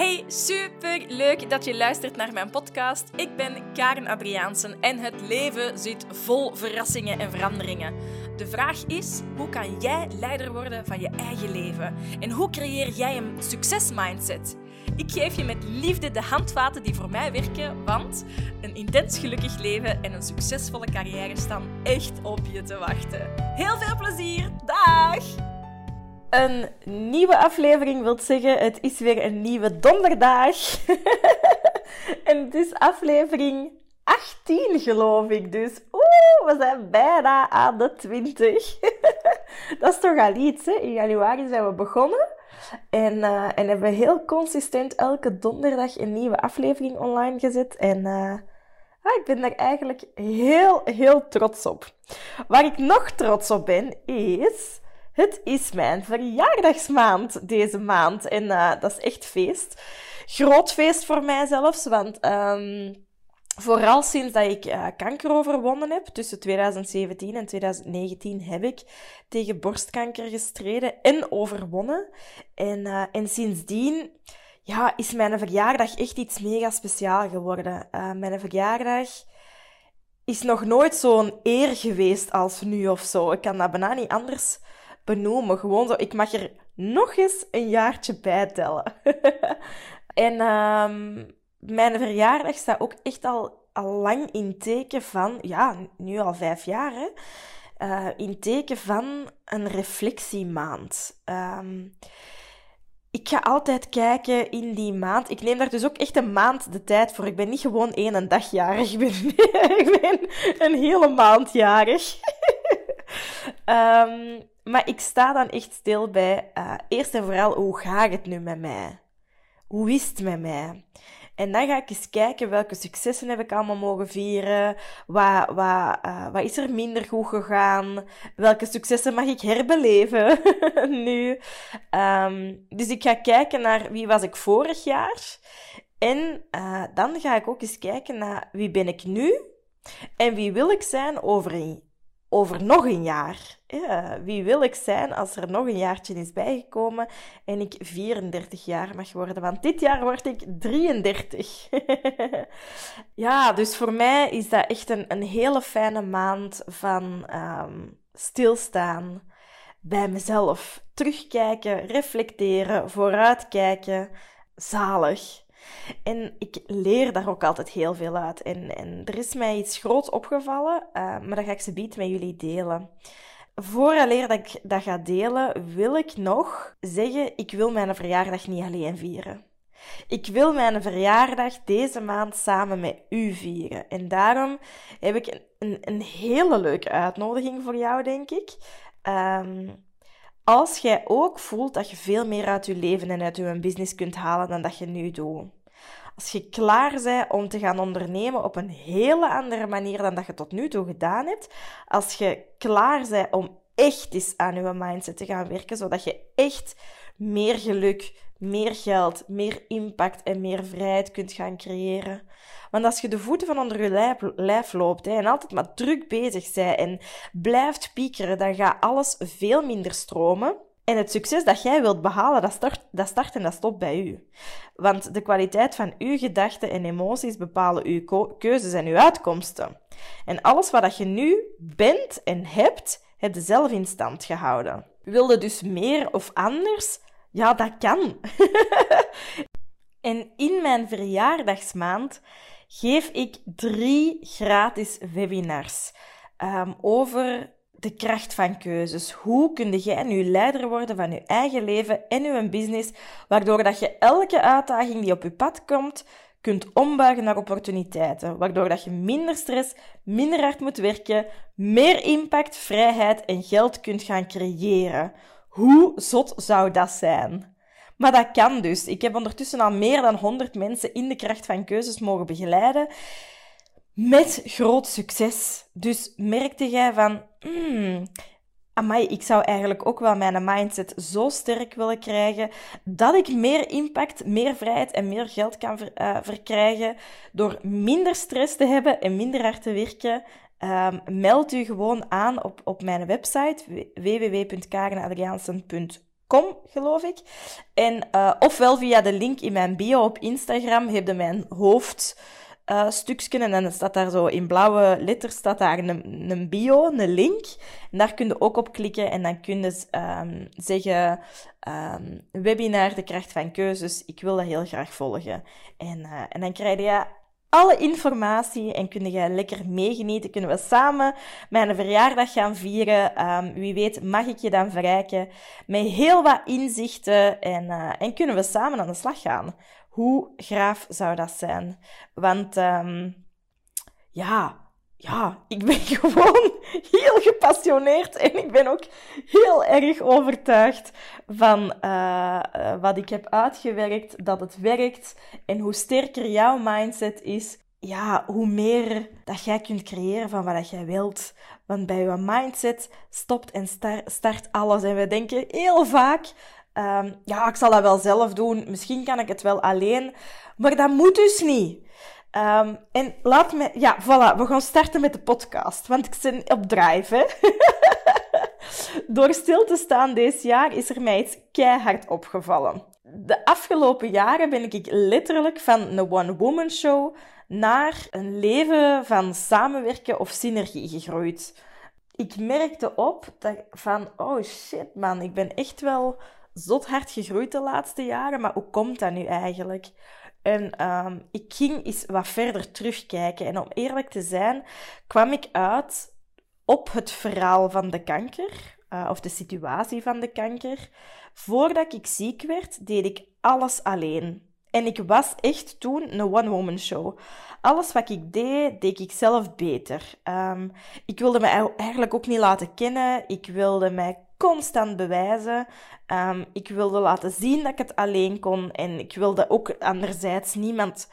Hey, super leuk dat je luistert naar mijn podcast. Ik ben Karen Adriaansen en het leven zit vol verrassingen en veranderingen. De vraag is: hoe kan jij leider worden van je eigen leven? En hoe creëer jij een succesmindset? Ik geef je met liefde de handvaten die voor mij werken, want een intens gelukkig leven en een succesvolle carrière staan echt op je te wachten. Heel veel plezier! Dag! Een nieuwe aflevering wil zeggen, het is weer een nieuwe donderdag. en het is aflevering 18, geloof ik. Dus oeh, we zijn bijna aan de 20. Dat is toch al iets, hè? In januari zijn we begonnen. En, uh, en hebben we heel consistent elke donderdag een nieuwe aflevering online gezet. En uh, ah, ik ben daar eigenlijk heel, heel trots op. Waar ik nog trots op ben, is het is mijn verjaardagsmaand deze maand. En uh, dat is echt feest. Groot feest voor mij zelfs, want um, vooral sinds dat ik uh, kanker overwonnen heb, tussen 2017 en 2019, heb ik tegen borstkanker gestreden en overwonnen. En, uh, en sindsdien ja, is mijn verjaardag echt iets mega speciaal geworden. mijn verjaardag is nog nooit zo'n eer geweest als nu of zo. Ik kan dat bijna niet anders benoemen. Gewoon zo, ik mag er nog eens een jaartje bij tellen. en um, mijn verjaardag staat ook echt al, al lang in teken van, ja, nu al vijf jaar, hè, uh, in teken van een reflectiemaand. Um, ik ga altijd kijken in die maand. Ik neem daar dus ook echt een maand de tijd voor. Ik ben niet gewoon één dag jarig. Ik ben, ik ben een hele maand jarig. um, maar ik sta dan echt stil bij, uh, eerst en vooral, hoe gaat het nu met mij? Hoe is het met mij? En dan ga ik eens kijken welke successen heb ik allemaal mogen vieren. Wat, wat, uh, wat is er minder goed gegaan? Welke successen mag ik herbeleven nu? Um, dus ik ga kijken naar wie was ik vorig jaar. En uh, dan ga ik ook eens kijken naar wie ben ik nu? En wie wil ik zijn over over nog een jaar. Ja, wie wil ik zijn als er nog een jaartje is bijgekomen en ik 34 jaar mag worden? Want dit jaar word ik 33. ja, dus voor mij is dat echt een, een hele fijne maand van um, stilstaan bij mezelf. Terugkijken, reflecteren, vooruitkijken. Zalig. En ik leer daar ook altijd heel veel uit. En, en er is mij iets groots opgevallen, uh, maar dat ga ik ze biedt met jullie delen. Vooraleer dat ik dat ga delen, wil ik nog zeggen, ik wil mijn verjaardag niet alleen vieren. Ik wil mijn verjaardag deze maand samen met u vieren. En daarom heb ik een, een hele leuke uitnodiging voor jou, denk ik. Um, als jij ook voelt dat je veel meer uit je leven en uit je business kunt halen dan dat je nu doet. Als je klaar bent om te gaan ondernemen op een hele andere manier dan dat je tot nu toe gedaan hebt. Als je klaar bent om echt eens aan je mindset te gaan werken, zodat je echt meer geluk, meer geld, meer impact en meer vrijheid kunt gaan creëren. Want als je de voeten van onder je lijf, loopt hè, en altijd maar druk bezig bent en blijft piekeren, dan gaat alles veel minder stromen. En het succes dat jij wilt behalen, dat start, dat start en dat stopt bij u. Want de kwaliteit van uw gedachten en emoties bepalen uw keuzes en uw uitkomsten. En alles wat je nu bent en hebt, heb je zelf in stand gehouden. Wilde dus meer of anders? Ja, dat kan. en in mijn verjaardagsmaand geef ik drie gratis webinars um, over de kracht van keuzes. Hoe kun jij nu leider worden van je eigen leven en je business, waardoor dat je elke uitdaging die op je pad komt, kunt ombuigen naar opportuniteiten, waardoor dat je minder stress, minder hard moet werken, meer impact, vrijheid en geld kunt gaan creëren. Hoe zot zou dat zijn? Maar dat kan dus. Ik heb ondertussen al meer dan 100 mensen in de kracht van keuzes mogen begeleiden. Met groot succes. Dus merkte jij van, hmm, amai, ik zou eigenlijk ook wel mijn mindset zo sterk willen krijgen dat ik meer impact, meer vrijheid en meer geld kan uh, verkrijgen door minder stress te hebben en minder hard te werken. Um, meld u gewoon aan op, op mijn website www.karenadriaansen.com Com, geloof ik. En, uh, ofwel via de link in mijn bio op Instagram heb je mijn hoofd uh, stukje en dan staat daar zo in blauwe letters staat daar een, een bio, een link. En daar kun je ook op klikken en dan kun je um, zeggen um, webinar De Kracht van Keuzes. Ik wil dat heel graag volgen. En, uh, en dan krijg je alle informatie en kun je lekker meegenieten. Kunnen we samen mijn verjaardag gaan vieren. Um, wie weet mag ik je dan verrijken met heel wat inzichten en, uh, en kunnen we samen aan de slag gaan. Hoe graaf zou dat zijn? Want um, ja, ja, ik ben gewoon heel gepassioneerd en ik ben ook heel erg overtuigd van uh, wat ik heb uitgewerkt, dat het werkt. En hoe sterker jouw mindset is, ja, hoe meer dat jij kunt creëren van wat jij wilt. Want bij je mindset stopt en start alles. En we denken heel vaak, um, ja, ik zal dat wel zelf doen. Misschien kan ik het wel alleen. Maar dat moet dus niet. Um, en laat me... Ja, voilà. We gaan starten met de podcast. Want ik ben op drive. Door stil te staan deze jaar is er mij iets keihard opgevallen. De afgelopen jaren ben ik letterlijk van een one-woman show naar een leven van samenwerken of synergie gegroeid. Ik merkte op dat van, oh shit man, ik ben echt wel zot hard gegroeid de laatste jaren, maar hoe komt dat nu eigenlijk? En um, ik ging eens wat verder terugkijken. En om eerlijk te zijn, kwam ik uit op het verhaal van de kanker, uh, of de situatie van de kanker. Voordat ik ziek werd, deed ik alles alleen. En ik was echt toen een one-woman show. Alles wat ik deed, deed ik zelf beter. Um, ik wilde me eigenlijk ook niet laten kennen. Ik wilde mij constant bewijzen. Um, ik wilde laten zien dat ik het alleen kon. En ik wilde ook anderzijds niemand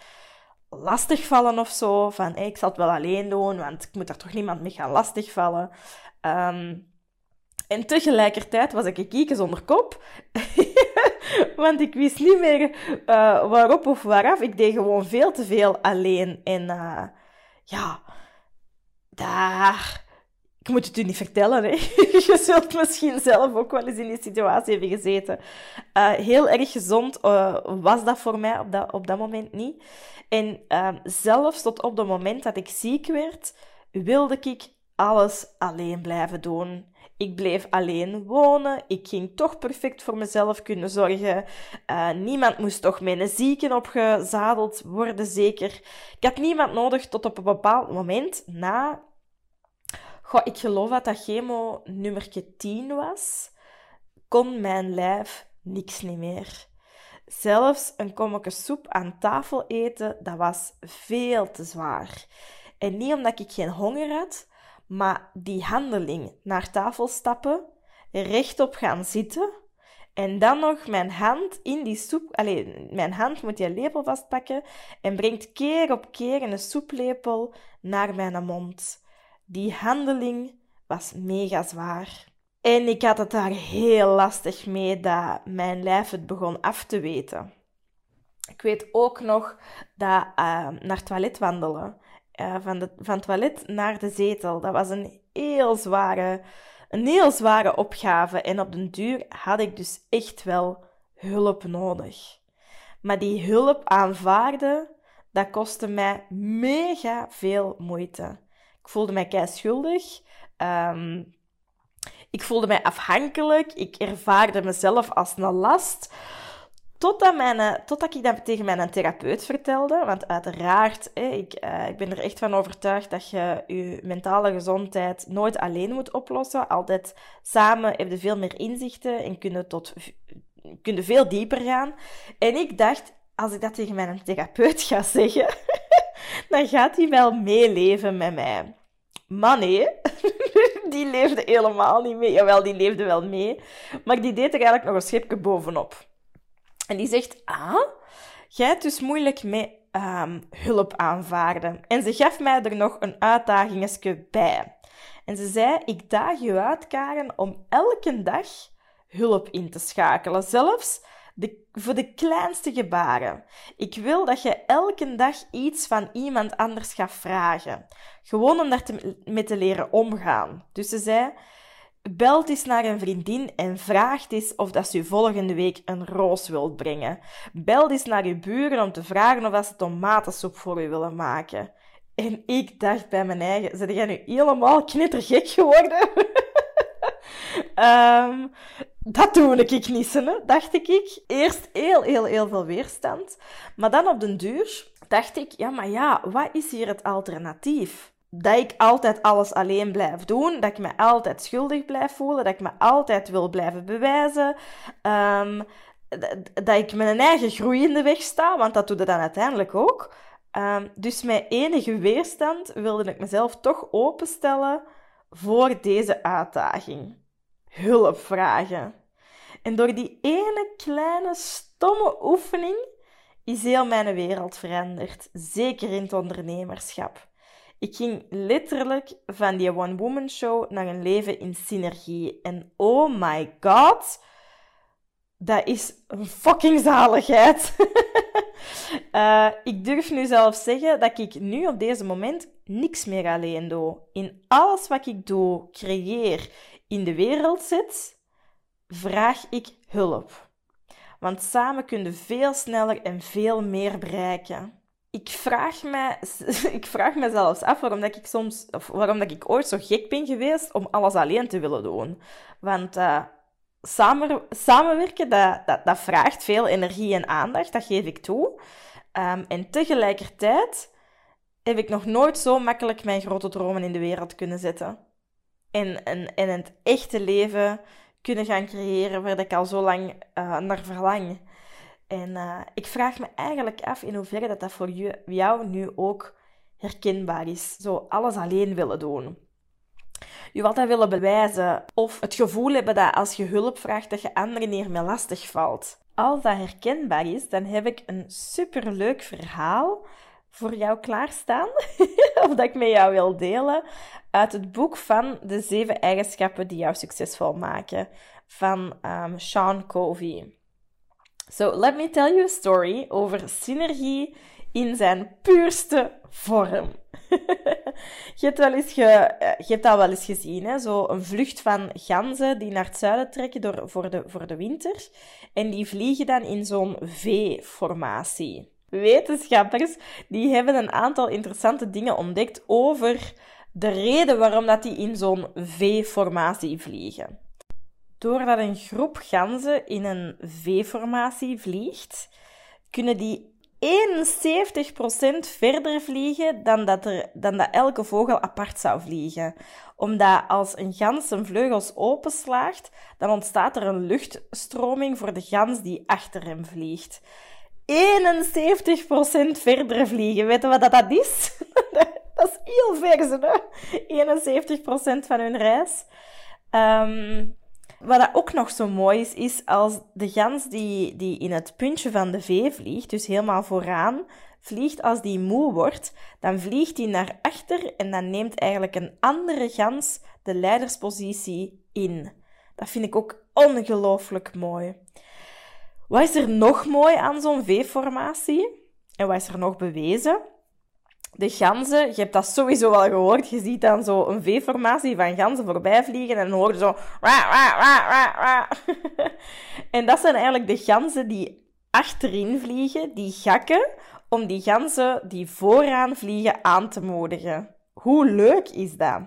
lastigvallen of zo. Van ik zal het wel alleen doen, want ik moet er toch niemand mee gaan lastigvallen. Um, en tegelijkertijd was ik een kieken zonder kop. Want ik wist niet meer uh, waarop of waaraf. Ik deed gewoon veel te veel alleen. En uh, ja, daar ik moet het u niet vertellen, hè. je zult misschien zelf ook wel eens in die situatie hebben gezeten. Uh, heel erg gezond uh, was dat voor mij op dat, op dat moment niet. En uh, zelfs tot op het moment dat ik ziek werd, wilde ik alles alleen blijven doen. Ik bleef alleen wonen. Ik ging toch perfect voor mezelf kunnen zorgen. Uh, niemand moest toch een zieken opgezadeld worden, zeker. Ik had niemand nodig tot op een bepaald moment, na Goh, ik geloof dat dat chemo nummer 10 was. Kon mijn lijf niks niet meer. Zelfs een kommetje soep aan tafel eten, dat was veel te zwaar. En niet omdat ik geen honger had, maar die handeling naar tafel stappen, rechtop gaan zitten en dan nog mijn hand in die soep... Alleen, mijn hand moet je lepel vastpakken en brengt keer op keer een soeplepel naar mijn mond. Die handeling was mega zwaar. En ik had het daar heel lastig mee dat mijn lijf het begon af te weten. Ik weet ook nog dat uh, naar toilet wandelen, uh, van, de, van toilet naar de zetel, dat was een heel zware, een heel zware opgave. En op den duur had ik dus echt wel hulp nodig. Maar die hulp aanvaarden, dat kostte mij mega veel moeite. Ik voelde mij kei schuldig. Um, ik voelde mij afhankelijk. Ik ervaarde mezelf als een last. Totdat, mijn, totdat ik dat tegen mijn therapeut vertelde. Want uiteraard, ik, uh, ik ben er echt van overtuigd dat je je mentale gezondheid nooit alleen moet oplossen. Altijd samen heb je veel meer inzichten en kun tot, kun je veel dieper gaan. En ik dacht, als ik dat tegen mijn therapeut ga zeggen, dan gaat hij wel meeleven met mij. Maar nee, die leefde helemaal niet mee. Jawel, die leefde wel mee. Maar die deed er eigenlijk nog een schipje bovenop. En die zegt, ah, jij hebt dus moeilijk met um, hulp aanvaarden. En ze gaf mij er nog een uitdagingetje bij. En ze zei, ik daag je uit, Karen, om elke dag hulp in te schakelen. Zelfs de, voor de kleinste gebaren. Ik wil dat je elke dag iets van iemand anders gaat vragen. Gewoon om daar te, leren omgaan. Dus ze zei, belt eens naar een vriendin en vraagt eens of dat ze volgende week een roos wilt brengen. Bel eens naar uw buren om te vragen of ze tomatensoep voor u willen maken. En ik dacht bij mijn eigen, zijn jij nu helemaal knettergek geworden? um, dat doe ik niet, dacht ik. Eerst heel, heel, heel veel weerstand. Maar dan op den duur dacht ik, ja, maar ja, wat is hier het alternatief? Dat ik altijd alles alleen blijf doen, dat ik me altijd schuldig blijf voelen, dat ik me altijd wil blijven bewijzen, um, dat ik mijn eigen groei in de weg sta, want dat doe je dan uiteindelijk ook. Um, dus met enige weerstand wilde ik mezelf toch openstellen voor deze uitdaging. Hulp vragen. En door die ene kleine stomme oefening is heel mijn wereld veranderd. Zeker in het ondernemerschap. Ik ging letterlijk van die one-woman show naar een leven in synergie. En oh my god, dat is een fucking zaligheid. uh, ik durf nu zelf zeggen dat ik nu op deze moment niks meer alleen doe. In alles wat ik doe, creëer, in de wereld zet, vraag ik hulp. Want samen kunnen veel sneller en veel meer bereiken. Ik vraag, me, ik vraag me zelfs af waarom dat ik soms, of waarom dat ik ooit zo gek ben geweest om alles alleen te willen doen. Want uh, samen, samenwerken, dat, dat, dat, vraagt veel energie en aandacht, dat geef ik toe. Um, en tegelijkertijd heb ik nog nooit zo makkelijk mijn grote dromen in de wereld kunnen zetten. En, en, en het echte leven kunnen gaan creëren waar ik al zo lang uh, naar verlang. En uh, ik vraag me eigenlijk af in hoeverre dat, dat voor jou nu ook herkenbaar is. Zo alles alleen willen doen. Je altijd willen bewijzen of het gevoel hebben dat als je hulp vraagt dat je anderen hiermee lastig valt. Als dat herkenbaar is, dan heb ik een superleuk verhaal voor jou klaarstaan, of dat ik met jou wil delen, uit het boek van de zeven eigenschappen die jou succesvol maken, van um, Sean Covey. So, let me tell you a story over synergie in zijn puurste vorm. je, hebt wel eens eh, je hebt dat wel eens gezien, hè? zo een vlucht van ganzen die naar het zuiden trekken door, voor, de, voor de winter. En die vliegen dan in zo'n V-formatie. Wetenschappers die hebben een aantal interessante dingen ontdekt over de reden waarom dat die in zo'n V-formatie vliegen. Doordat een groep ganzen in een V-formatie vliegt, kunnen die 71% verder vliegen dan dat, er, dan dat elke vogel apart zou vliegen. Omdat als een gans zijn vleugels openslaagt, dan ontstaat er een luchtstroming voor de gans die achter hem vliegt. 71% verder vliegen. Weet je wat dat is? dat is heel ver, hè? 71% van hun reis. Um, wat dat ook nog zo mooi is, is als de gans die, die in het puntje van de V vliegt, dus helemaal vooraan, vliegt als die moe wordt, dan vliegt die naar achter en dan neemt eigenlijk een andere gans de leiderspositie in. Dat vind ik ook ongelooflijk mooi. Wat is er nog mooi aan zo'n V-formatie? En wat is er nog bewezen? De ganzen, je hebt dat sowieso wel gehoord, je ziet dan zo een V-formatie van ganzen voorbij vliegen en dan hoor je zo... en dat zijn eigenlijk de ganzen die achterin vliegen, die gakken, om die ganzen die vooraan vliegen aan te moedigen. Hoe leuk is dat?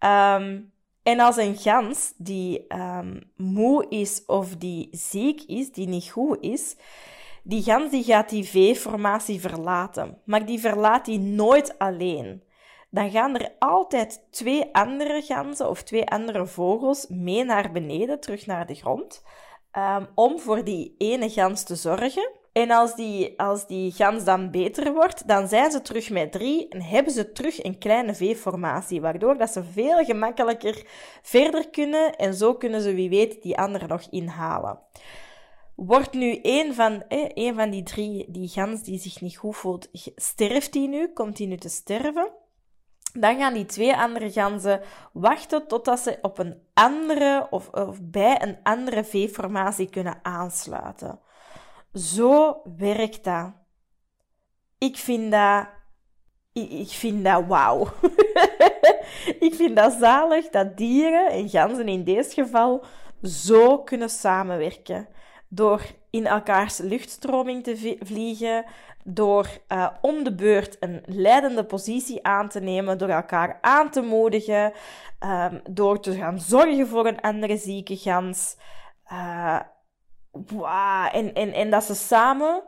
Um, en als een gans die um, moe is of die ziek is, die niet goed is, die gans die gaat die V-formatie verlaten. Maar die verlaat die nooit alleen. Dan gaan er altijd twee andere ganzen of twee andere vogels mee naar beneden, terug naar de grond, um, om voor die ene gans te zorgen. En als die, als die gans dan beter wordt, dan zijn ze terug met drie en hebben ze terug een kleine V-formatie, waardoor dat ze veel gemakkelijker verder kunnen en zo kunnen ze wie weet die andere nog inhalen. Wordt nu een van, eh, van die drie, die gans die zich niet goed voelt, sterft die nu, komt die nu te sterven? Dan gaan die twee andere ganzen wachten totdat ze op een andere of, bij een andere V-formatie kunnen aansluiten. Zo werkt dat. Ik vind dat. Ik vind dat wauw. ik vind dat zalig dat dieren, en ganzen in dit geval, zo kunnen samenwerken. Door in elkaars luchtstroming te vliegen, door uh, om de beurt een leidende positie aan te nemen, door elkaar aan te moedigen, um, door te gaan zorgen voor een andere zieke gans. Uh, en, en, en dat ze samen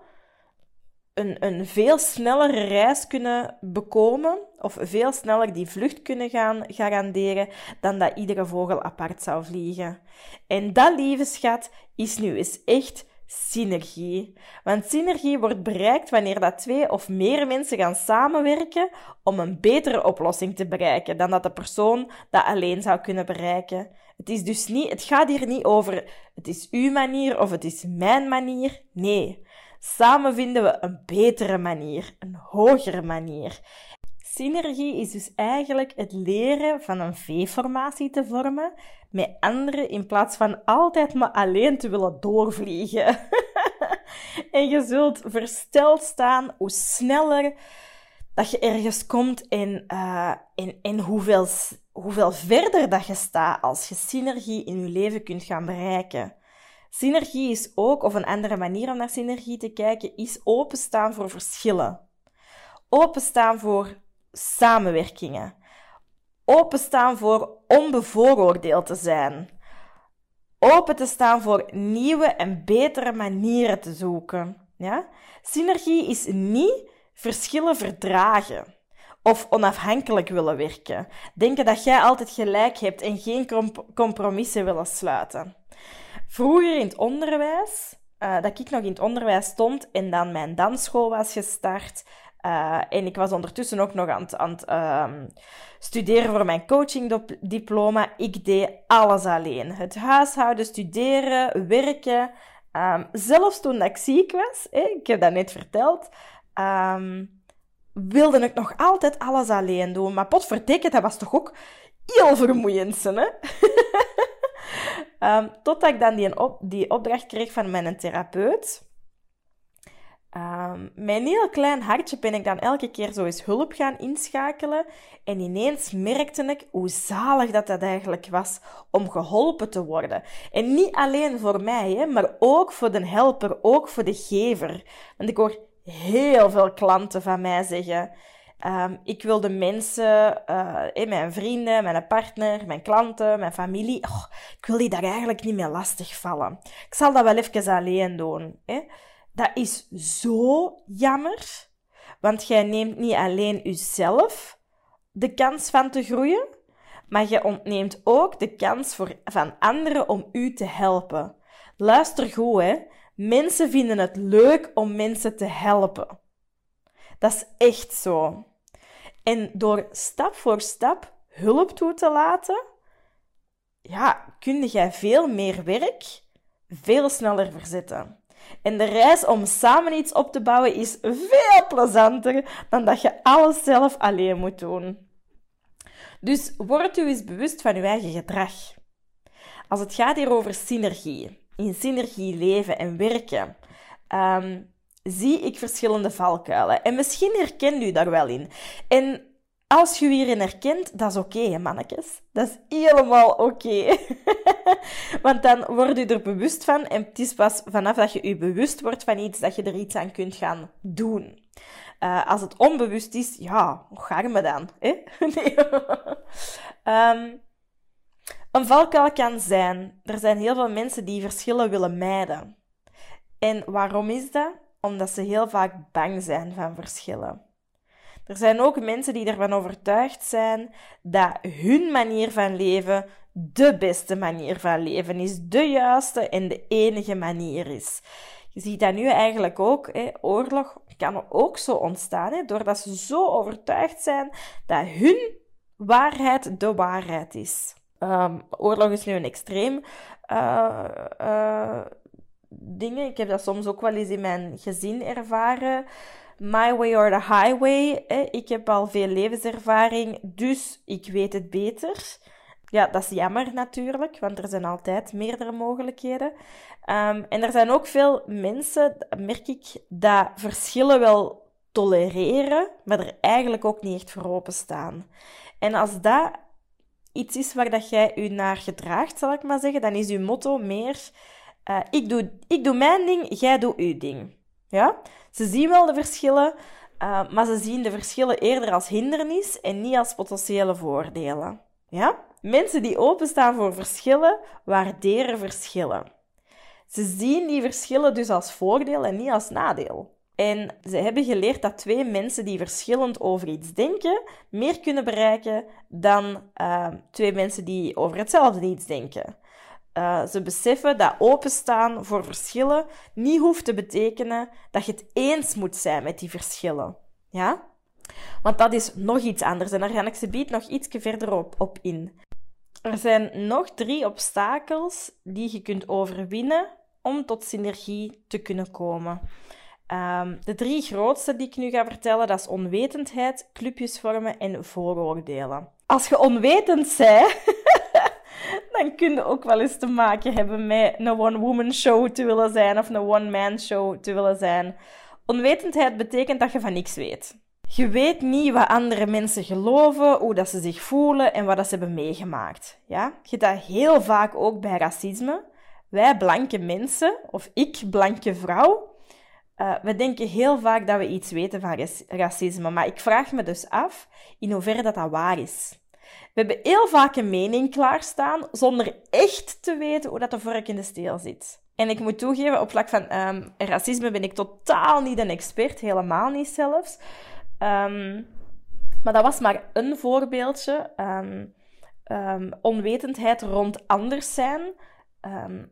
een, een veel snellere reis kunnen bekomen, of veel sneller die vlucht kunnen gaan garanderen, dan dat iedere vogel apart zou vliegen. En dat, lieve schat, is nu eens echt synergie. Want synergie wordt bereikt wanneer dat twee of meer mensen gaan samenwerken om een betere oplossing te bereiken dan dat de persoon dat alleen zou kunnen bereiken. Het is dus niet, het gaat hier niet over het is uw manier of het is mijn manier. Nee. Samen vinden we een betere manier, een hogere manier. Synergie is dus eigenlijk het leren van een V-formatie te vormen met anderen in plaats van altijd maar alleen te willen doorvliegen. en je zult versteld staan hoe sneller dat je ergens komt en, uh, hoeveel, hoeveel verder dat je staat als je synergie in je leven kunt gaan bereiken. Synergie is ook, of een andere manier om naar synergie te kijken, is openstaan voor verschillen. Openstaan voor samenwerkingen. Openstaan voor onbevooroordeeld te zijn. Open te staan voor nieuwe en betere manieren te zoeken. Ja? Synergie is niet verschillen verdragen of onafhankelijk willen werken. Denken dat jij altijd gelijk hebt en geen compromissen willen sluiten. Vroeger in het onderwijs, uh, dat ik nog in het onderwijs stond en dan mijn dansschool was gestart, uh, en ik was ondertussen ook nog aan het, aan uh, studeren voor mijn coachingdiploma. Ik deed alles alleen. Het huishouden, studeren, werken. Um, zelfs toen ik ziek was, ik heb dat net verteld, um, wilde ik nog altijd alles alleen doen. Maar potverdikke, dat was toch ook heel vermoeiend, hè? Um, totdat ik dan die, op, die opdracht kreeg van mijn therapeut. Um, mijn heel klein hartje ben ik dan elke keer zo eens hulp gaan inschakelen. En ineens merkte ik hoe zalig dat dat eigenlijk was om geholpen te worden. En niet alleen voor mij, hè, maar ook voor de helper, ook voor de gever. Want ik hoor heel veel klanten van mij zeggen... Um, ik wil de mensen, uh, mijn vrienden, mijn partner, mijn klanten, mijn familie... Oh, ik wil die daar eigenlijk niet meer lastig vallen. Ik zal dat wel even alleen doen. Hè. Dat is zo jammer, want jij neemt niet alleen jezelf de kans van te groeien, maar je ontneemt ook de kans voor, van anderen om u te helpen. Luister goed, hè. Mensen vinden het leuk om mensen te helpen. Dat is echt zo. En door stap voor stap hulp toe te laten, ja, kun jij veel meer werk veel sneller verzetten. En de reis om samen iets op te bouwen is veel plezanter dan dat je alles zelf alleen moet doen. Dus word u eens bewust van uw eigen gedrag. Als het gaat hier over synergie, in synergie leven en werken, um, zie ik verschillende valkuilen. En misschien herkent u daar wel in. En als je hierin herkent, dat is oké, mannetjes. Dat is helemaal oké. Want dan word je er bewust van en het is pas vanaf dat je je bewust wordt van iets, dat je er iets aan kunt gaan doen. Uh, als het onbewust is, ja, hoe ga je me dan? Um, een valkuil kan zijn, er zijn heel veel mensen die verschillen willen mijden. En waarom is dat? Omdat ze heel vaak bang zijn van verschillen. Er zijn ook mensen die ervan overtuigd zijn dat hun manier van leven de beste manier van leven is, de juiste en de enige manier is. Je ziet dat nu eigenlijk ook. Hè. Oorlog kan ook zo ontstaan, hè, doordat ze zo overtuigd zijn dat hun waarheid de waarheid is. Um, oorlog is nu een extreem uh, uh, ding. Ik heb dat soms ook wel eens in mijn gezin ervaren my way or the highway. Ik heb al veel levenservaring, dus ik weet het beter. Ja, dat is jammer natuurlijk, want er zijn altijd meerdere mogelijkheden. Um, en er zijn ook veel mensen, merk ik, dat verschillen wel tolereren, maar er eigenlijk ook niet echt voor openstaan. En als dat iets is waar dat jij je naar gedraagt, zal ik maar zeggen, dan is je motto meer: uh, ik, doe, ik doe mijn ding, jij doet uw ding. Ja? Ze zien wel de verschillen, uh, maar ze zien de verschillen eerder als hindernis en niet als potentiële voordelen. Ja? Mensen die openstaan voor verschillen, waarderen verschillen. Ze zien die verschillen dus als voordeel en niet als nadeel. En ze hebben geleerd dat twee mensen die verschillend over iets denken, meer kunnen bereiken dan uh, twee mensen die over hetzelfde iets denken. Uh, ze beseffen dat openstaan voor verschillen niet hoeft te betekenen dat je het eens moet zijn met die verschillen. Ja? Want dat is nog iets anders en daar ga ik ze biedt nog iets verder op, op in. Er zijn nog drie obstakels die je kunt overwinnen om tot synergie te kunnen komen. Um, de drie grootste die ik nu ga vertellen, dat is onwetendheid, clubjes vormen en vooroordelen. Als je onwetend bent, dan kun je ook wel eens te maken hebben met een one-woman show te willen zijn of een one-man show te willen zijn. Onwetendheid betekent dat je van niks weet. Je weet niet wat andere mensen geloven, hoe dat ze zich voelen en wat dat ze hebben meegemaakt. Ja? Je dat heel vaak ook bij racisme. Wij blanke mensen, of ik blanke vrouw, uh, we denken heel vaak dat we iets weten van racisme, maar ik vraag me dus af in hoeverre dat, dat waar is. We hebben heel vaak een mening klaarstaan zonder echt te weten hoe dat de vork in de steel zit. En ik moet toegeven, op vlak van um, racisme ben ik totaal niet een expert, helemaal niet zelfs. Um, maar dat was maar een voorbeeldje. Um, onwetendheid rond anders zijn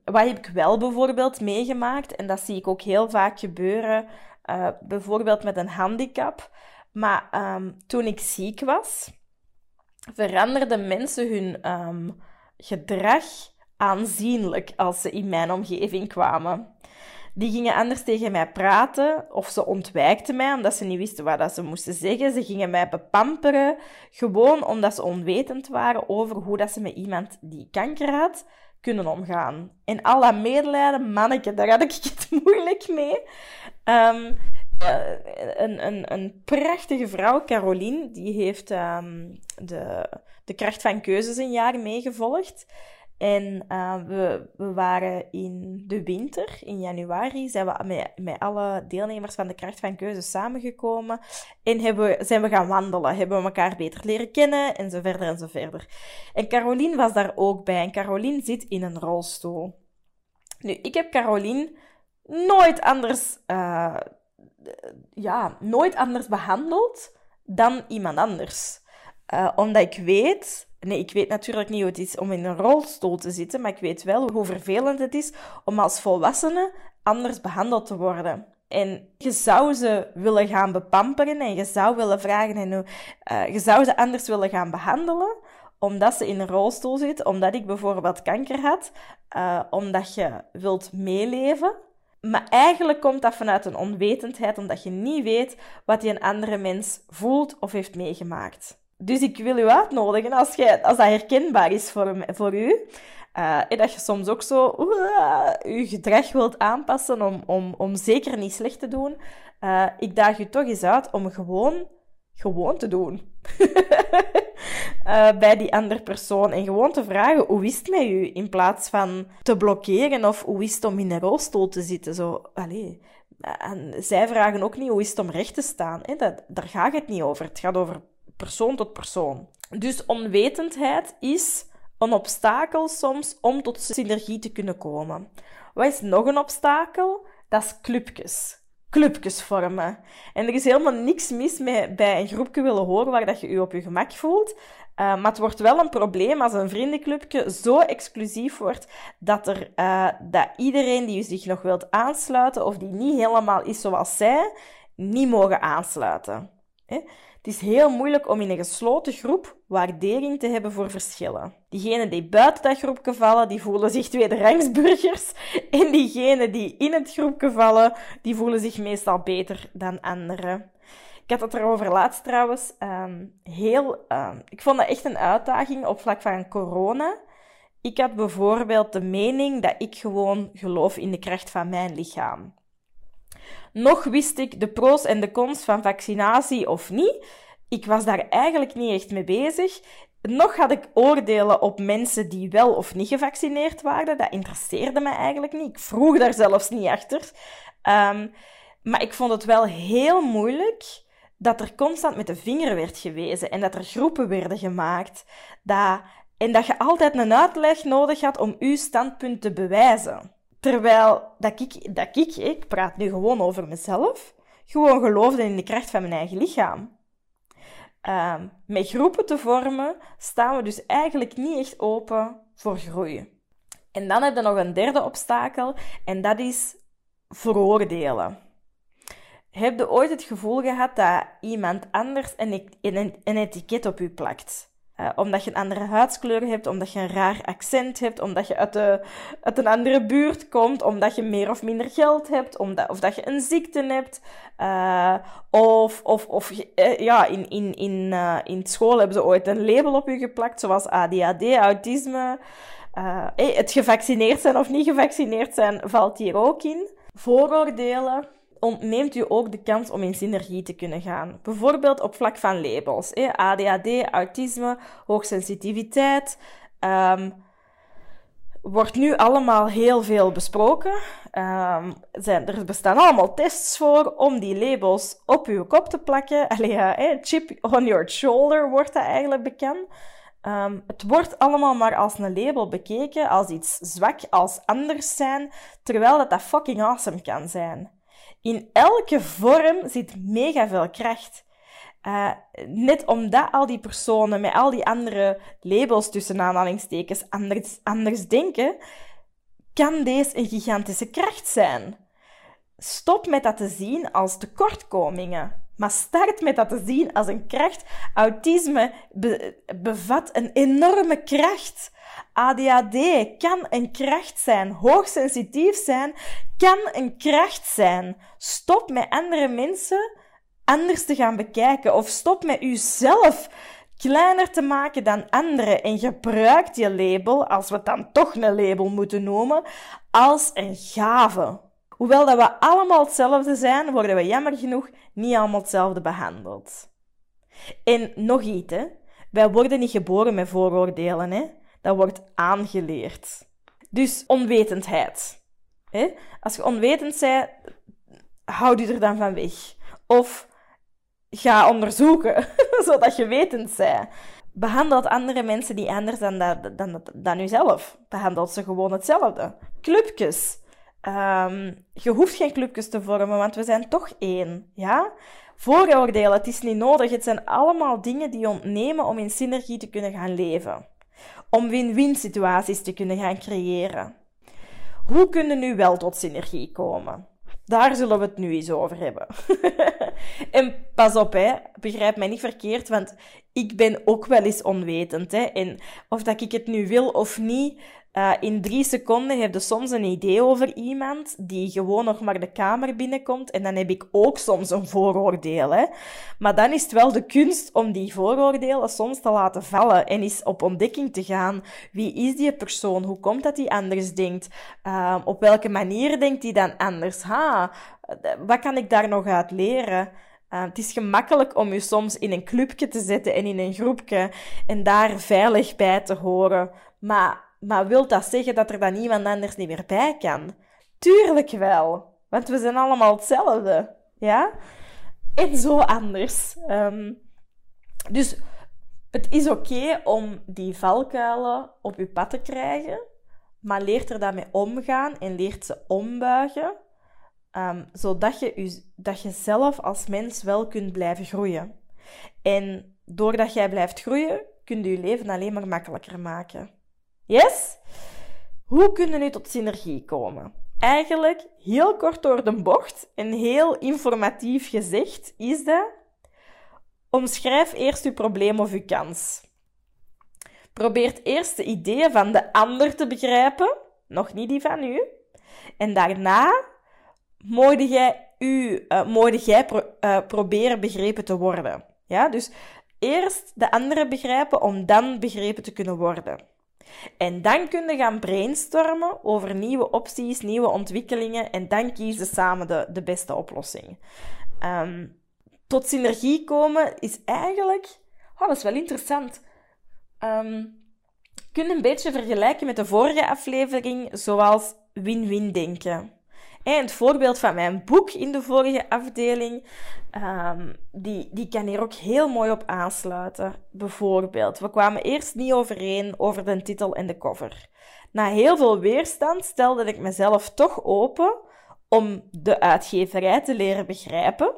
wat heb ik wel bijvoorbeeld meegemaakt, en dat zie ik ook heel vaak gebeuren, uh, bijvoorbeeld met een handicap. Maar toen ik ziek was, veranderden mensen hun um, gedrag aanzienlijk als ze in mijn omgeving kwamen. Die gingen anders tegen mij praten of ze ontwijkten mij omdat ze niet wisten wat ze moesten zeggen. Ze gingen mij bepamperen, gewoon omdat ze onwetend waren over hoe dat ze met iemand die kanker had kunnen omgaan. En al dat medelijden, manneke, daar had ik het moeilijk mee. Um, een, een, een prachtige vrouw, Caroline, die heeft um, de, de kracht van keuzes een jaar meegevolgd. En uh, we, we waren in de winter, in januari, zijn we met, met alle deelnemers van de Kracht van Keuze samengekomen. En hebben, zijn we gaan wandelen, hebben we elkaar beter leren kennen, en zo verder en zo verder. En Caroline was daar ook bij. En Caroline zit in een rolstoel. Nu, ik heb Caroline nooit anders, uh, ja, nooit anders behandeld dan iemand anders. Uh, omdat ik weet Nee, ik weet natuurlijk niet hoe het is om in een rolstoel te zitten, maar ik weet wel hoe vervelend het is om als volwassene anders behandeld te worden. En je zou ze willen gaan bepamperen en je zou willen vragen en uh, je zou ze anders willen gaan behandelen, omdat ze in een rolstoel zit, omdat ik bijvoorbeeld kanker had, omdat je wilt meeleven. Maar eigenlijk komt dat vanuit een onwetendheid, omdat je niet weet wat die een andere mens voelt of heeft meegemaakt. Dus ik wil u uitnodigen, als, jij, als dat herkenbaar is voor, voor u, uh, en dat je soms ook zo uh, je gedrag wilt aanpassen om, om, om zeker niet slecht te doen, uh, ik daag je toch eens uit om gewoon, gewoon te doen. bij die andere persoon. En gewoon te vragen, hoe is het met u? In plaats van te blokkeren of hoe is het om in een rolstoel te zitten. Zo, allez. En zij vragen ook niet, hoe is het om recht te staan? Hè? Dat, daar gaat het niet over. Het gaat over persoon tot persoon. Dus onwetendheid is een obstakel soms om tot synergie te kunnen komen. Wat is nog een obstakel? Dat is clubjes. Clubjes vormen. En er is helemaal niks mis met bij een groepje willen horen waar dat je je op je gemak voelt. Uh, maar het wordt wel een probleem als een vriendenclubje zo exclusief wordt dat, er, uh, dat iedereen die zich nog wilt aansluiten of die niet helemaal is zoals zij, niet mogen aansluiten. Het is heel moeilijk om in een gesloten groep waardering te hebben voor verschillen. Diegenen die buiten dat groepje vallen, die voelen zich tweederangsburgers. En diegenen die in het groepje vallen, die voelen zich meestal beter dan anderen. Ik had het erover laatst trouwens. Um, heel, um, ik vond dat echt een uitdaging op vlak van corona. Ik had bijvoorbeeld de mening dat ik gewoon geloof in de kracht van mijn lichaam. Nog wist ik de pro's en de cons van vaccinatie of niet. Ik was daar eigenlijk niet echt mee bezig. nog had ik oordelen op mensen die wel of niet gevaccineerd waren. Dat interesseerde me eigenlijk niet. Ik vroeg daar zelfs niet achter. Um, maar ik vond het wel heel moeilijk dat er constant met de vinger werd gewezen en dat er groepen werden gemaakt. Dat, en dat je altijd een uitleg nodig had om uw standpunt te bewijzen. Terwijl dat ik, dat ik, ik praat nu gewoon over mezelf, gewoon geloofde in de kracht van mijn eigen lichaam. Um, met groepen te vormen staan we dus eigenlijk niet echt open voor groei. En dan heb je nog een derde obstakel en dat is veroordelen. Heb je ooit het gevoel gehad dat iemand anders een, een, etiket op je plakt? Uh, omdat je een andere huidskleur hebt, omdat je een raar accent hebt, omdat je uit, de, uit een andere buurt komt, omdat je meer of minder geld hebt, omdat, of dat je een ziekte hebt. Uh, of of, of uh, ja, in, in, in, in school hebben ze ooit een label op je geplakt, zoals ADHD, autisme. Het gevaccineerd zijn of niet gevaccineerd zijn valt hier ook in. Vooroordelen ontneemt u ook de kans om in synergie te kunnen gaan. Bijvoorbeeld op vlak van labels. ADHD, autisme, hoogsensitiviteit. Um, wordt nu allemaal heel veel besproken. Um, zijn, er bestaan allemaal tests voor om die labels op uw kop te plakken. Allee, chip on your shoulder wordt dat eigenlijk bekend. Um, het wordt allemaal maar als een label bekeken, als iets zwak, als anders zijn, terwijl dat, dat fucking awesome kan zijn. In elke vorm zit mega veel kracht. Uh, net omdat al die personen met al die andere labels tussen aanhalingstekens anders, anders denken, kan deze een gigantische kracht zijn. Stop met dat te zien als tekortkomingen, maar start met dat te zien als een kracht. Autisme bevat een enorme kracht. ADHD kan een kracht zijn. Hoogsensitief zijn kan een kracht zijn. Stop met andere mensen anders te gaan bekijken. Of stop met uzelf kleiner te maken dan anderen. En gebruik je label, als we het dan toch een label moeten noemen, als een gave. Hoewel dat we allemaal hetzelfde zijn, worden we jammer genoeg niet allemaal hetzelfde behandeld. En nog iets, hè. Wij worden niet geboren met vooroordelen, hè dat wordt aangeleerd. Dus onwetendheid. Hè? Als je onwetend bent, houd je er dan van weg. Of ga onderzoeken, zodat je wetend bent. Behandelt andere mensen die anders dan, dan, dan, dan jezelf. Behandelt ze gewoon hetzelfde. Clubjes. Um, je hoeft geen clubjes te vormen, want we zijn toch één. Ja? Vooroordelen, het is niet nodig. Het zijn allemaal dingen die ontnemen om in synergie te kunnen gaan leven om win-win situaties te kunnen gaan creëren. Hoe kunnen nu wel tot synergie komen? Daar zullen we het nu eens over hebben. en pas op, hè, begrijp mij niet verkeerd, want ik ben ook wel eens onwetend. Hè. En of dat ik het nu wil of niet, uh, in drie seconden heb je soms een idee over iemand die gewoon nog maar de kamer binnenkomt. En dan heb ik ook soms een vooroordeel. Hè. Maar dan is het wel de kunst om die vooroordelen soms te laten vallen en eens op ontdekking te gaan. Wie is die persoon? Hoe komt dat hij anders denkt? Uh, op welke manier denkt hij dan anders? Ha, wat kan ik daar nog uit leren? Uh, het is gemakkelijk om je soms in een clubje te zetten en in een groepje en daar veilig bij te horen. Maar maar wil dat zeggen dat er dan iemand anders niet meer bij kan? Tuurlijk wel. Want we zijn allemaal hetzelfde. Ja? En zo anders. Um, dus het is oké om die valkuilen op je pad te krijgen. Maar leert er daarmee omgaan en leert ze ombuigen. Um, zodat je, dat je zelf als mens wel kunt blijven groeien. En doordat jij blijft groeien, kun je je leven alleen maar makkelijker maken. Yes? Hoe kunnen nu tot synergie komen? Eigenlijk, heel kort door de bocht en heel informatief gezegd, is dat... Omschrijf eerst uw probleem of uw kans. Probeer eerst de ideeën van de ander te begrijpen, nog niet die van u. En daarna moet jij, u, uh, jij uh, proberen begrepen te worden. Ja? Dus eerst de andere begrijpen om dan begrepen te kunnen worden. En dan kun je gaan brainstormen over nieuwe opties, nieuwe ontwikkelingen en dan kiezen samen de, de beste oplossing. Um, tot synergie komen is eigenlijk... Oh, dat is wel interessant. um, kun je een beetje vergelijken met de vorige aflevering, zoals win-win denken. En het voorbeeld van mijn boek in de vorige afdeling, um, die, die kan hier ook heel mooi op aansluiten. Bijvoorbeeld, we kwamen eerst niet overeen over de titel en de cover. Na heel veel weerstand stelde ik mezelf toch open om de uitgeverij te leren begrijpen.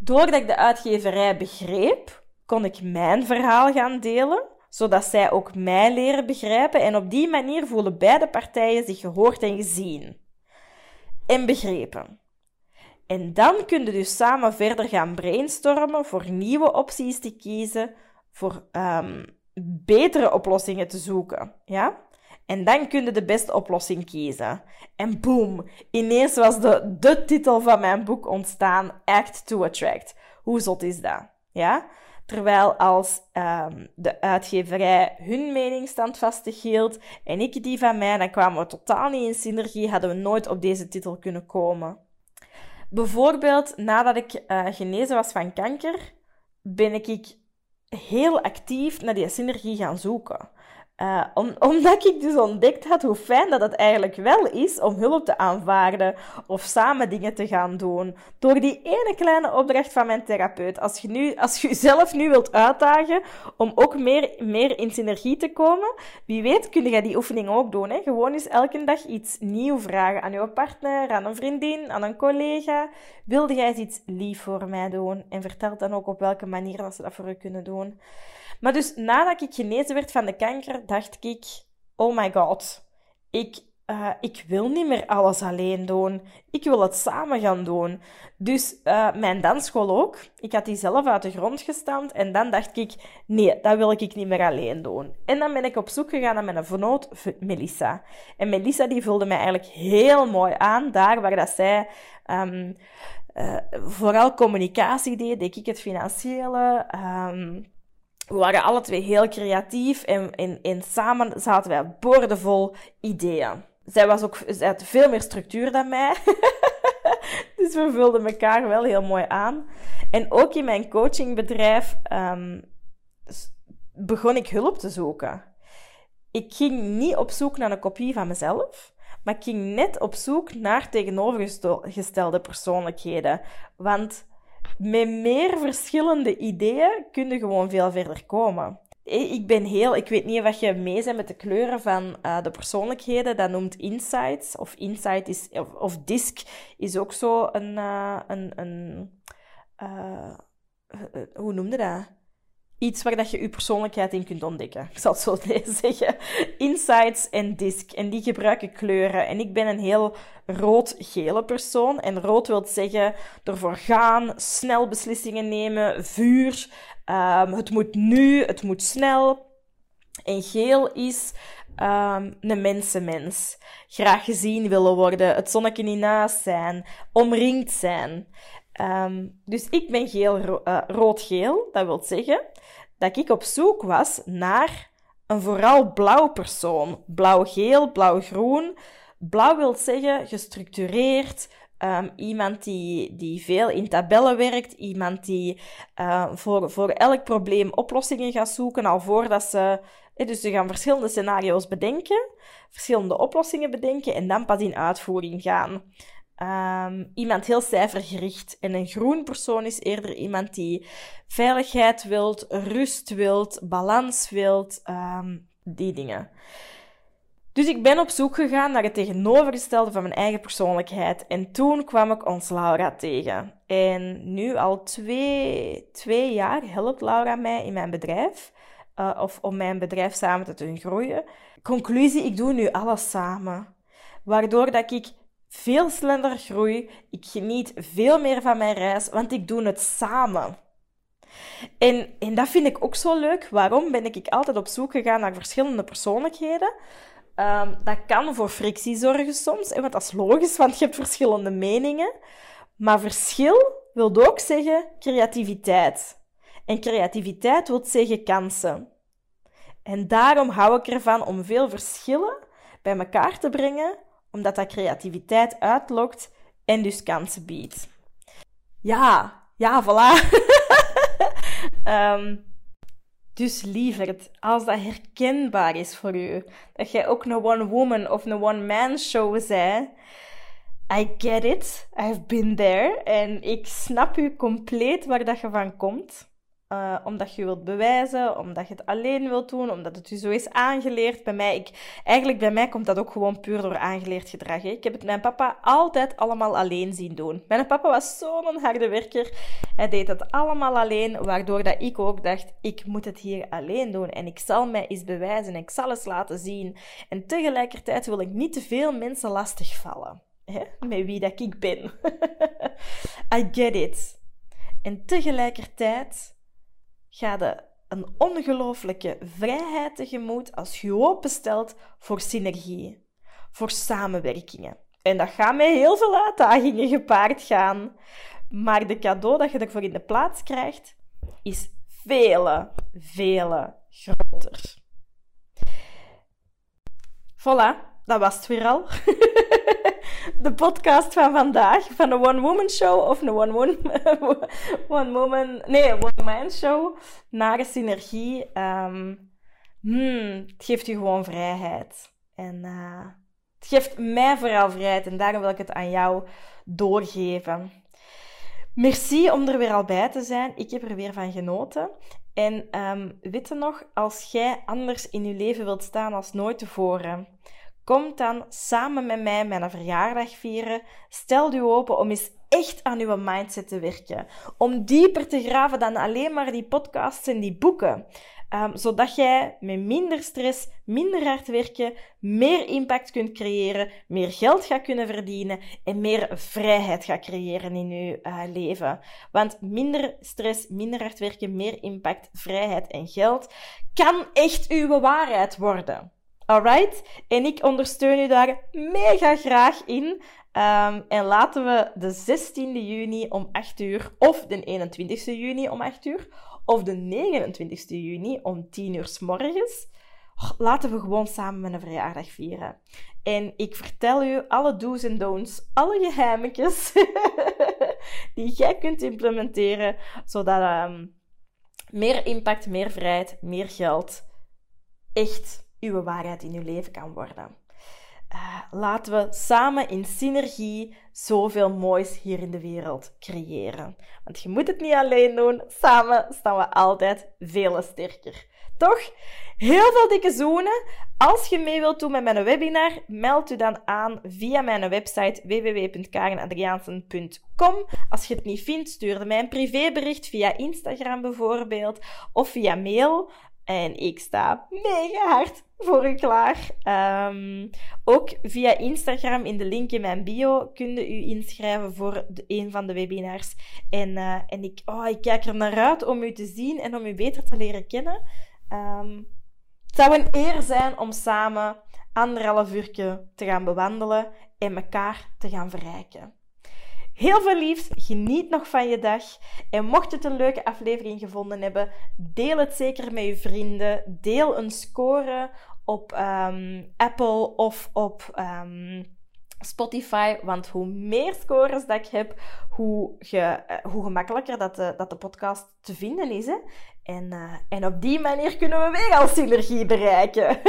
Doordat ik de uitgeverij begreep, kon ik mijn verhaal gaan delen, zodat zij ook mij leren begrijpen en op die manier voelen beide partijen zich gehoord en gezien en begrepen. En dan kun je dus samen verder gaan brainstormen voor nieuwe opties te kiezen, voor um, betere oplossingen te zoeken. Ja? En dan kun je de beste oplossing kiezen. En boom, ineens was de, de titel van mijn boek ontstaan, Act to Attract. Hoe zot is dat? Ja? Terwijl als um, de uitgeverij hun mening standvastig hield en ik die van mij, dan kwamen we totaal niet in synergie, hadden we nooit op deze titel kunnen komen. Bijvoorbeeld, nadat ik uh, genezen was van kanker, ben ik heel actief naar die synergie gaan zoeken. Uh, omdat ik dus ontdekt had hoe fijn dat het eigenlijk wel is om hulp te aanvaarden of samen dingen te gaan doen. Door die ene kleine opdracht van mijn therapeut. Als je, nu, als je jezelf nu wilt uitdagen om ook meer, meer in synergie te komen, wie weet kun je die oefening ook doen. Hè? Gewoon eens elke dag iets nieuw vragen aan je partner, aan een vriendin, aan een collega. Wilde jij iets lief voor mij doen? En vertel dan ook op welke manier dat ze dat voor je kunnen doen. Maar dus nadat ik genezen werd van de kanker, dacht ik: oh my god, ik, uh, ik wil niet meer alles alleen doen. Ik wil het samen gaan doen. Dus uh, mijn dansschool ook. Ik had die zelf uit de grond gestampt. En dan dacht ik: nee, dat wil ik niet meer alleen doen. En dan ben ik op zoek gegaan naar mijn vernoot Melissa. En Melissa die vulde mij eigenlijk heel mooi aan, daar waar dat zij. Um, uh, vooral communicatie deed, deed ik het financiële. Um, we waren alle twee heel creatief en, en, en samen zaten wij boordevol ideeën. Zij, was ook, zij had veel meer structuur dan mij. dus we vulden elkaar wel heel mooi aan. En ook in mijn coachingbedrijf um, begon ik hulp te zoeken. Ik ging niet op zoek naar een kopie van mezelf, maar ik ging net op zoek naar tegenovergestelde persoonlijkheden. Want met meer verschillende ideeën kun je gewoon veel verder komen. Ik ben heel, ik weet niet of je mee bent met de kleuren van uh, de persoonlijkheden. Dat noemt insights. Of insight is, of, of disc is ook zo een, uh, een, een uh, hoe noemde dat? Iets waar dat je je persoonlijkheid in kunt ontdekken. Ik zal het zo zeggen. Insights en disc. En die gebruiken kleuren. En ik ben een heel rood-gele persoon. En rood wil zeggen ervoor gaan, snel beslissingen nemen, vuur. Um, het moet nu, het moet snel. En geel is um, een mensenmens. Graag gezien willen worden, het zonnetje niet naast zijn, omringd zijn. Um, dus ik ben geel, uh, rood-geel. Dat wil zeggen dat ik op zoek was naar een vooral blauw persoon. Blauw-geel, blauw-groen. Blauw wil zeggen gestructureerd, um, iemand die, die veel in tabellen werkt, iemand die uh, voor, voor elk probleem oplossingen gaat zoeken, al voordat ze... Dus ze gaan verschillende scenario's bedenken, verschillende oplossingen bedenken en dan pas in uitvoering gaan. Um, iemand heel cijfergericht. En een groen persoon is eerder iemand die veiligheid wilt, rust wilt, balans wilt, um, die dingen. Dus ik ben op zoek gegaan naar het tegenovergestelde van mijn eigen persoonlijkheid. En toen kwam ik ons Laura tegen. En nu al twee, twee jaar helpt Laura mij in mijn bedrijf. Uh, of om mijn bedrijf samen te doen groeien. Conclusie, ik doe nu alles samen. Waardoor dat ik veel sneller groei. Ik geniet veel meer van mijn reis, want ik doe het samen. En, en dat vind ik ook zo leuk. Waarom ben ik altijd op zoek gegaan naar verschillende persoonlijkheden? Um, dat kan voor frictie zorgen soms, want dat is logisch, want je hebt verschillende meningen. Maar verschil wil ook zeggen creativiteit. En creativiteit wil zeggen kansen. En daarom hou ik ervan om veel verschillen bij elkaar te brengen, omdat dat creativiteit uitlokt en dus kansen biedt. Ja, ja, voilà. um, Dus lieverd, als dat herkenbaar is voor u, dat jij ook een one-woman of een one-man show bent, I get it, I've been there en ik snap u compleet waar dat je van komt. Uh, omdat je wilt bewijzen, omdat je het alleen wilt doen, omdat het u zo is aangeleerd. Bij mij, ik, eigenlijk bij mij komt dat ook gewoon puur door aangeleerd gedrag. Hè. Ik heb het mijn papa altijd allemaal alleen zien doen. Mijn papa was zo'n harde werker. Hij deed het allemaal alleen, waardoor dat ik ook dacht, ik moet het hier alleen doen. En ik zal mij eens bewijzen, ik zal eens laten zien. En tegelijkertijd wil ik niet te veel mensen lastigvallen. Hè, met wie dat ik ben. I get it. En tegelijkertijd ga je een ongelooflijke vrijheid tegemoet als je openstelt voor synergie, voor samenwerkingen. En dat gaat met heel veel uitdagingen gepaard gaan. Maar de cadeau dat je ervoor in de plaats krijgt, is vele, vele groter. Voilà, dat was het weer al. de podcast van vandaag. Van een one-woman show of een one-woman... nee, one-man show. Naar synergie. Um, hmm, het geeft je gewoon vrijheid. En uh, het geeft mij vooral vrijheid. En daarom wil ik het aan jou doorgeven. Merci om er weer al bij te zijn. Ik heb er weer van genoten. En um, nog, als jij anders in je leven wilt staan als nooit tevoren Kom dan samen met mij mijn verjaardag vieren. Stel u open om eens echt aan uw mindset te werken. Om dieper te graven dan alleen maar die podcasts en die boeken. Um, zodat jij met minder stress, minder hard werken, meer impact kunt creëren, meer geld gaat kunnen verdienen en meer vrijheid gaat creëren in je uh, leven. Want minder stress, minder hard werken, meer impact, vrijheid en geld kan echt uw waarheid worden. Alright? En ik ondersteun u daar mega graag in. Um, en laten we de 16e juni om 8 uur, of de 21e juni om 8 uur, of de 29e juni om 10 uur s morgens, laten we gewoon samen mijn verjaardag vieren. En ik vertel u alle do's en don'ts, alle geheimetjes die jij kunt implementeren, zodat um, meer impact, meer vrijheid, meer geld echt uw waarheid in uw leven kan worden. Uh, laten we samen in synergie zoveel moois hier in de wereld creëren. Want je moet het niet alleen doen, samen staan we altijd veel sterker. Toch? Heel veel dikke zoenen. Als je mee wilt doen met mijn webinar, meld u dan aan via mijn website www.karenadriaansen.com. Als je het niet vindt, stuur mij een privébericht via Instagram bijvoorbeeld of via mail. En ik sta mega hard voor u klaar. Um, ook via Instagram in de link in mijn bio kun je u inschrijven voor de, een van de webinars. En, uh, en ik, oh, ik kijk er naar uit om u te zien en om u beter te leren kennen. Um, het zou een eer zijn om samen anderhalf uur te gaan bewandelen en elkaar te gaan verrijken. Heel veel liefs, geniet nog van je dag. En mocht je het een leuke aflevering gevonden hebben, deel het zeker met je vrienden. Deel een score op um, Apple of op um, Spotify. Want hoe meer scores dat ik heb, hoe, ge, uh, hoe gemakkelijker dat de, dat de podcast te vinden is. Hè? En, uh, en op die manier kunnen we weer al synergie bereiken.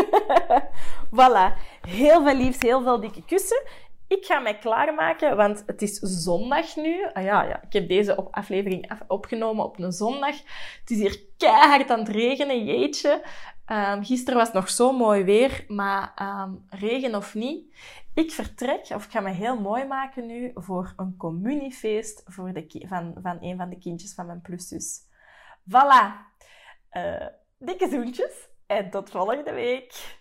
voilà. Heel veel liefs, heel veel dikke kussen. Ik ga mij klaarmaken, want het is zondag nu. Ah ja, ja, ik heb deze aflevering opgenomen op een zondag. Het is hier keihard aan het regenen, jeetje. Um, gisteren was het nog zo mooi weer, maar um, regen of niet. Ik vertrek, of ik ga me heel mooi maken nu, voor een communiefeest voor de van, van een van de kindjes van mijn pluszus. Voilà. Uh, dikke zoentjes en tot volgende week.